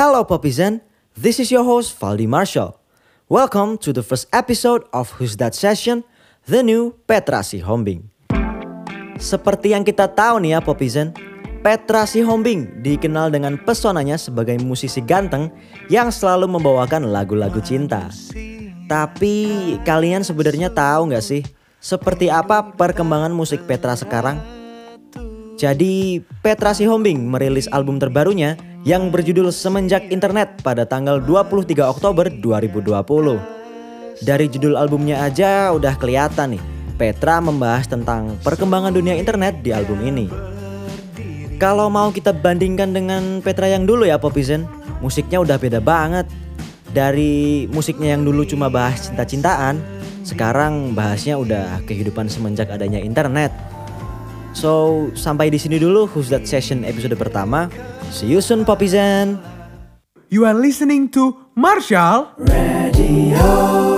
Hello Popizen, this is your host Valdi Marshall. Welcome to the first episode of Who's That Session, the new Petra Sihombing. Seperti yang kita tahu nih ya Popizen, Petra Sihombing dikenal dengan pesonanya sebagai musisi ganteng yang selalu membawakan lagu-lagu cinta. Tapi kalian sebenarnya tahu nggak sih seperti apa perkembangan musik Petra sekarang? Jadi Petra Sihombing merilis album terbarunya yang berjudul Semenjak Internet pada tanggal 23 Oktober 2020. Dari judul albumnya aja udah kelihatan nih, Petra membahas tentang perkembangan dunia internet di album ini. Kalau mau kita bandingkan dengan Petra yang dulu ya Popizen, musiknya udah beda banget. Dari musiknya yang dulu cuma bahas cinta-cintaan, sekarang bahasnya udah kehidupan semenjak adanya internet. So, sampai di sini dulu Who's That Session episode pertama. See you soon, Popizen. You are listening to Marshall Radio.